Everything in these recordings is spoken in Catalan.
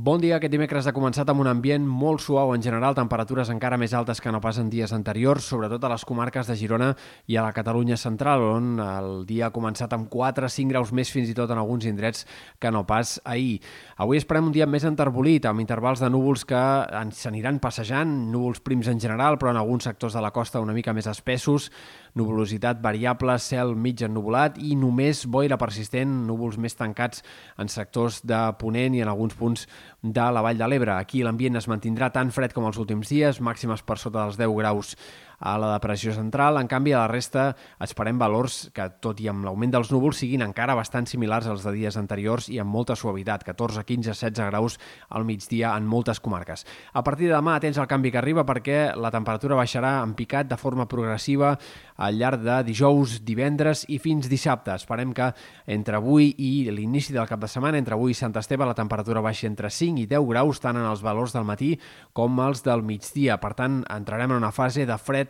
Bon dia. Aquest dimecres ha començat amb un ambient molt suau en general, temperatures encara més altes que no pas en dies anteriors, sobretot a les comarques de Girona i a la Catalunya central, on el dia ha començat amb 4-5 graus més fins i tot en alguns indrets que no pas ahir. Avui esperem un dia més enterbolit, amb intervals de núvols que s'aniran passejant, núvols prims en general, però en alguns sectors de la costa una mica més espessos, nuvolositat variable, cel mig ennuvolat i només boira persistent, núvols més tancats en sectors de Ponent i en alguns punts de la Vall de l'Ebre. Aquí l'ambient es mantindrà tan fred com els últims dies, màximes per sota dels 10 graus a la depressió central. En canvi, a la resta esperem valors que, tot i amb l'augment dels núvols, siguin encara bastant similars als de dies anteriors i amb molta suavitat, 14, 15, 16 graus al migdia en moltes comarques. A partir de demà, atents al canvi que arriba perquè la temperatura baixarà en picat de forma progressiva al llarg de dijous, divendres i fins dissabte. Esperem que entre avui i l'inici del cap de setmana, entre avui i Sant Esteve, la temperatura baixi entre 5 i 10 graus, tant en els valors del matí com els del migdia. Per tant, entrarem en una fase de fred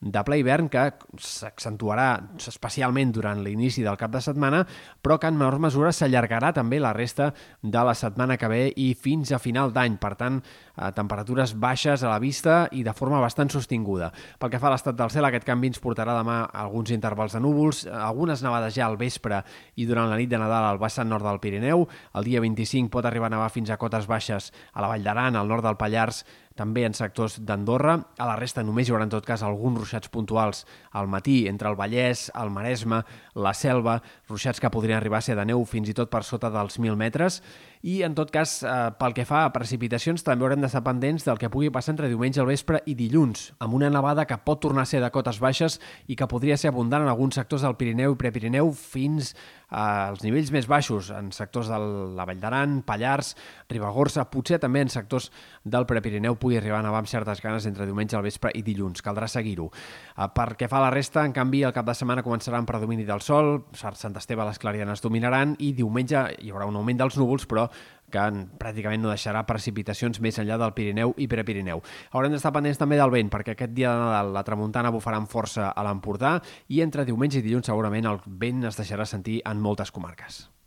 de ple hivern que s'accentuarà especialment durant l'inici del cap de setmana, però que en menor mesura s'allargarà també la resta de la setmana que ve i fins a final d'any. Per tant, eh, temperatures baixes a la vista i de forma bastant sostinguda. Pel que fa a l'estat del cel, aquest canvi ens portarà demà alguns intervals de núvols, algunes nevades ja al vespre i durant la nit de Nadal al vessant nord del Pirineu. El dia 25 pot arribar a nevar fins a cotes baixes a la Vall d'Aran, al nord del Pallars, també en sectors d'Andorra. A la resta només hi haurà en tot cas alguns ruixats puntuals al matí entre el Vallès, el Maresme, la Selva, ruixats que podrien arribar a ser de neu fins i tot per sota dels 1.000 metres. I en tot cas, eh, pel que fa a precipitacions, també haurem d'estar pendents del que pugui passar entre diumenge al vespre i dilluns, amb una nevada que pot tornar a ser de cotes baixes i que podria ser abundant en alguns sectors del Pirineu i Prepirineu fins als nivells més baixos, en sectors de la Vall d'Aran, Pallars, Ribagorça, potser també en sectors del Prepirineu pugui arribar a nevar amb certes ganes entre diumenge al vespre i dilluns. Caldrà seguir-ho. Eh, per què fa la resta, en canvi, el cap de setmana començarà amb predomini del sol, Sant Esteve les clarianes dominaran i diumenge hi haurà un augment dels núvols, però que pràcticament no deixarà precipitacions més enllà del Pirineu i Prepirineu. Haurem d'estar pendents també del vent, perquè aquest dia de Nadal la tramuntana bufarà amb força a l'Empordà i entre diumenge i dilluns segurament el vent es deixarà sentir en moltes comarques.